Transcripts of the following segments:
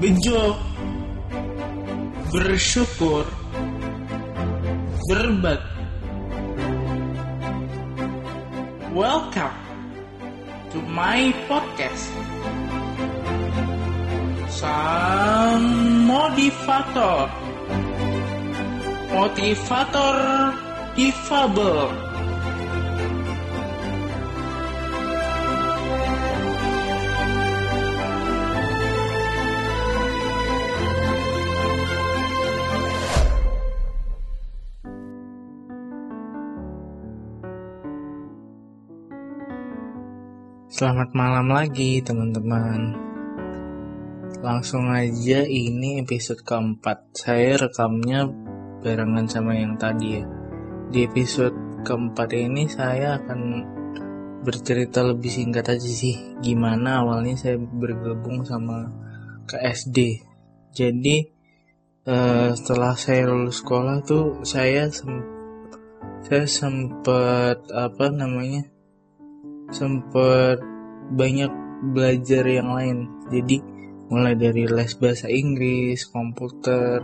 bejo, bersyukur, berbagi. Welcome to my podcast. Sang motivator, motivator difabel. Selamat malam lagi teman-teman. Langsung aja ini episode keempat. Saya rekamnya barengan sama yang tadi ya. Di episode keempat ini saya akan bercerita lebih singkat aja sih Gimana awalnya saya bergabung sama KSD Jadi eh, setelah saya lulus sekolah tuh saya sem saya sempat apa namanya sempet banyak belajar yang lain. Jadi mulai dari les bahasa Inggris komputer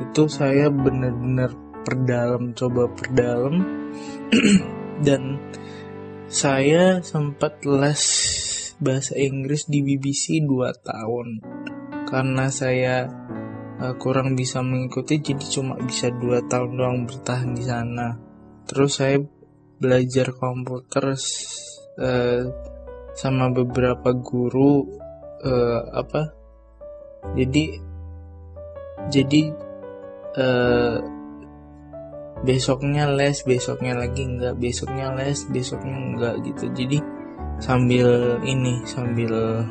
itu saya benar-benar perdalam coba perdalam. Dan saya sempat les bahasa Inggris di BBC 2 tahun. Karena saya uh, kurang bisa mengikuti jadi cuma bisa 2 tahun doang bertahan di sana. Terus saya belajar komputer uh, sama beberapa guru uh, apa? Jadi jadi uh, besoknya les besoknya lagi enggak besoknya les besoknya enggak gitu. Jadi sambil ini sambil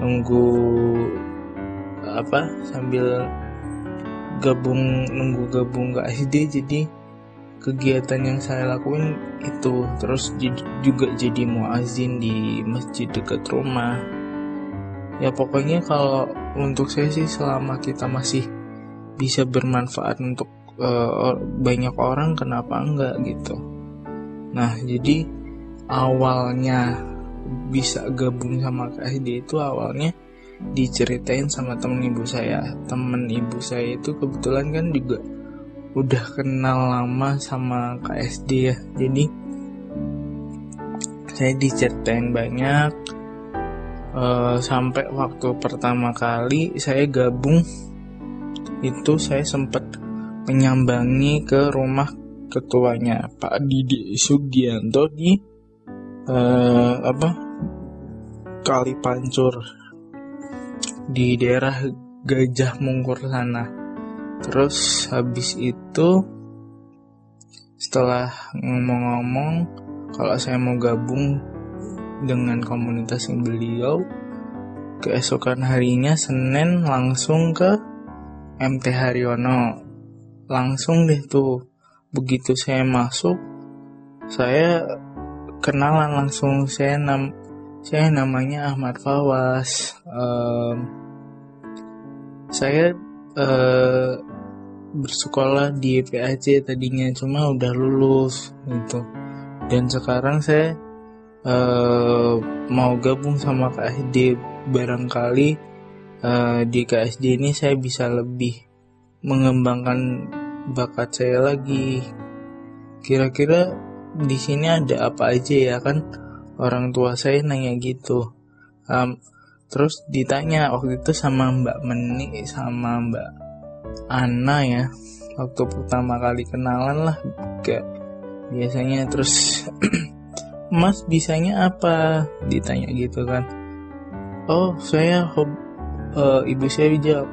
nunggu apa? Sambil gabung nunggu gabung ke SD jadi kegiatan yang saya lakuin itu. Terus juga jadi muazin di masjid dekat rumah. Ya pokoknya kalau untuk saya sih selama kita masih bisa bermanfaat untuk uh, banyak orang kenapa enggak gitu? Nah jadi awalnya bisa gabung sama KSD itu awalnya diceritain sama temen ibu saya. Temen ibu saya itu kebetulan kan juga udah kenal lama sama KSD ya. Jadi saya diceritain banyak. Uh, sampai waktu pertama kali saya gabung itu saya sempat menyambangi ke rumah ketuanya Pak Didi Sugianto di uh, apa Kali Pancur di daerah Gajah Mungkur sana Terus habis itu setelah ngomong-ngomong kalau saya mau gabung dengan komunitas yang beliau keesokan harinya Senin langsung ke MT Haryono. Langsung deh tuh begitu saya masuk saya kenalan langsung. Saya nam saya namanya Ahmad Fawas. Um, saya uh, bersekolah di PAC tadinya cuma udah lulus gitu. Dan sekarang saya uh, mau gabung sama KSD barangkali uh, di KSD ini saya bisa lebih mengembangkan bakat saya lagi. Kira-kira di sini ada apa aja ya? Kan orang tua saya nanya gitu. Um, terus ditanya waktu itu sama Mbak Meni sama Mbak Ana ya. Waktu pertama kali kenalan lah kayak biasanya terus Mas bisanya apa? Ditanya gitu kan. Oh saya hob uh, ibu saya jawab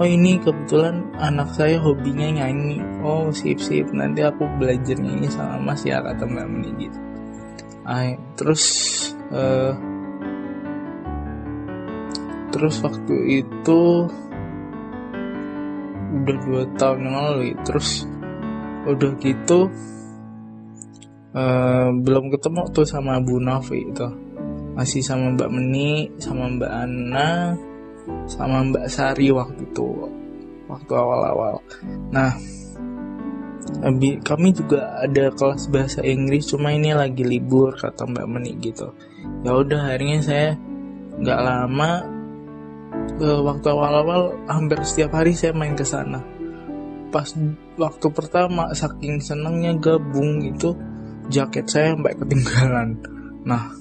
Oh ini kebetulan anak saya hobinya nyanyi. Oh sip sip. Nanti aku belajar nyanyi sama Mas ya kata Mbak Meni gitu. Ay, terus uh, terus waktu itu udah dua tahun yang lalu terus udah gitu uh, belum ketemu tuh sama Bu Novi itu. Masih sama Mbak Meni sama Mbak Ana sama Mbak Sari waktu itu waktu awal-awal. Nah kami juga ada kelas bahasa Inggris cuma ini lagi libur kata Mbak Meni gitu. Ya udah akhirnya saya nggak lama uh, waktu awal-awal hampir setiap hari saya main ke sana. Pas waktu pertama saking senangnya gabung itu jaket saya sampai ketinggalan. Nah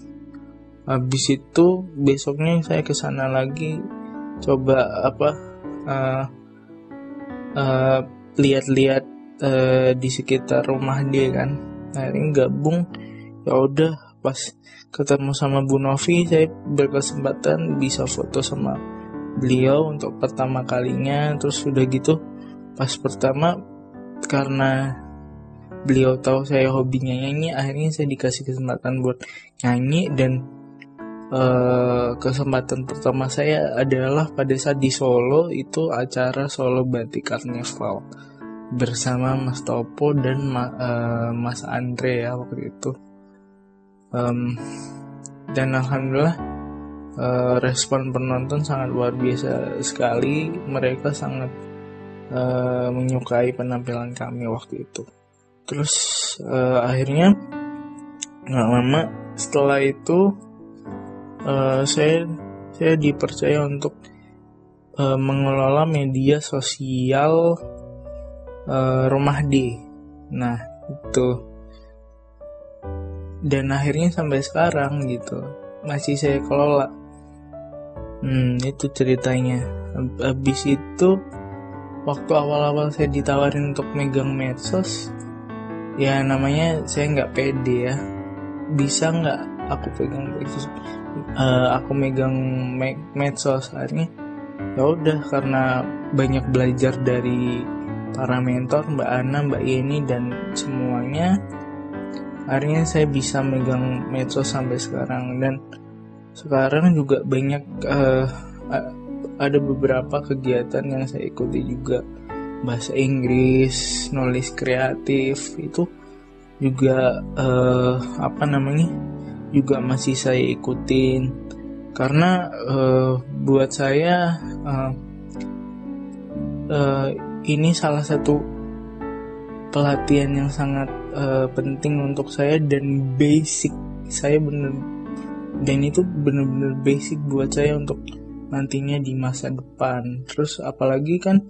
habis itu besoknya saya ke sana lagi coba apa uh, uh, lihat-lihat uh, di sekitar rumah dia kan. Nah ini gabung ya udah pas ketemu sama Bu Novi saya berkesempatan bisa foto sama beliau untuk pertama kalinya terus sudah gitu pas pertama karena beliau tahu saya hobinya nyanyi akhirnya saya dikasih kesempatan buat nyanyi dan uh, kesempatan pertama saya adalah pada saat di Solo itu acara Solo Batik Carnival bersama Mas Topo dan Ma, uh, Mas Andre ya waktu itu. Um, dan alhamdulillah uh, respon penonton sangat luar biasa sekali. Mereka sangat uh, menyukai penampilan kami waktu itu. Terus uh, akhirnya nggak lama setelah itu uh, saya saya dipercaya untuk uh, mengelola media sosial uh, rumah D. Nah itu. Dan akhirnya sampai sekarang gitu masih saya kelola hmm itu ceritanya. Habis itu waktu awal-awal saya ditawarin untuk megang medsos ya namanya saya nggak pede ya. Bisa nggak aku pegang medsos? Uh, aku megang me medsos. Akhirnya ya udah karena banyak belajar dari para mentor Mbak Ana, Mbak Yeni dan semuanya akhirnya saya bisa megang medsos sampai sekarang. Dan sekarang juga banyak uh, ada beberapa kegiatan yang saya ikuti juga. Bahasa Inggris, nulis kreatif itu juga uh, apa namanya juga masih saya ikutin. Karena uh, buat saya uh, uh, ini salah satu pelatihan yang sangat uh, penting untuk saya dan basic. Saya bener dan itu bener-bener basic buat saya untuk nantinya di masa depan terus apalagi kan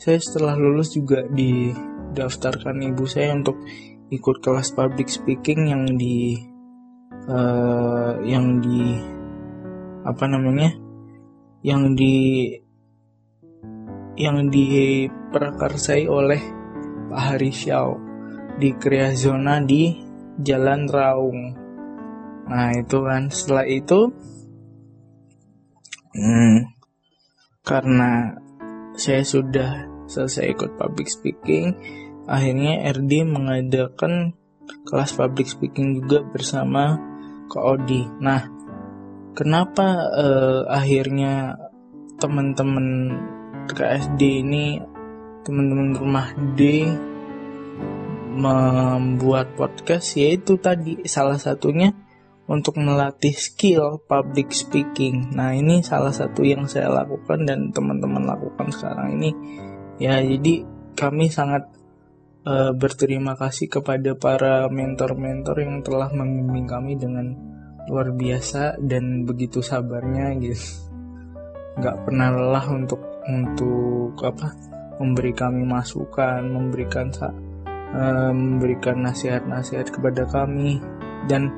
saya setelah lulus juga didaftarkan ibu saya untuk ikut kelas public speaking yang di uh, yang di apa namanya yang di yang diperakarsai oleh Pak Hari Xiao di Zona di Jalan Raung. Nah itu kan setelah itu hmm, karena saya sudah selesai ikut public speaking, akhirnya RD mengadakan kelas public speaking juga bersama Kak Odi. Nah, kenapa uh, akhirnya teman-teman KSD ini teman-teman rumah D membuat podcast yaitu tadi salah satunya untuk melatih skill public speaking. Nah, ini salah satu yang saya lakukan dan teman-teman lakukan sekarang ini. Ya, jadi kami sangat uh, berterima kasih kepada para mentor-mentor yang telah membimbing kami dengan luar biasa dan begitu sabarnya gitu. Gak pernah lelah untuk untuk apa? memberi kami masukan, memberikan Eh, memberikan nasihat-nasihat kepada kami dan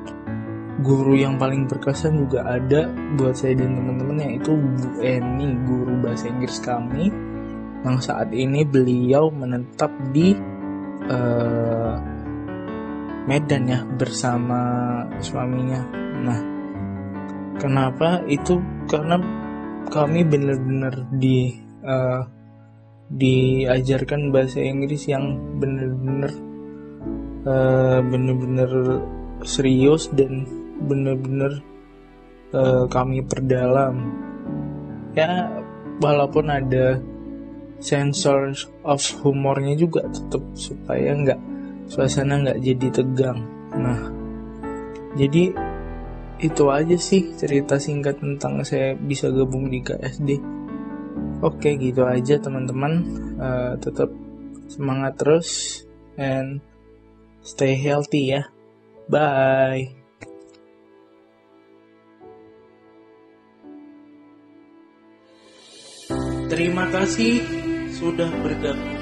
guru yang paling berkesan juga ada buat saya dan teman-teman yaitu Bu Eni guru bahasa Inggris kami yang saat ini beliau menetap di uh, Medan ya bersama suaminya. Nah, kenapa itu karena kami benar-benar di uh, diajarkan bahasa Inggris yang bener-bener uh, bener-bener serius dan bener-bener uh, kami perdalam ya walaupun ada sensor of humornya juga tetap supaya nggak suasana nggak jadi tegang nah jadi itu aja sih cerita singkat tentang saya bisa gabung di KSD Oke, gitu aja teman-teman. Uh, tetap semangat terus and stay healthy ya. Bye. Terima kasih sudah bergabung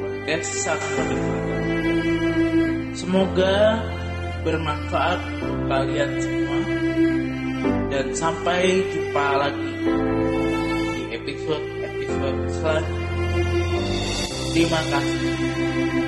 podcast Semoga bermanfaat untuk kalian semua dan sampai jumpa lagi di episode episode selanjutnya. Terima kasih.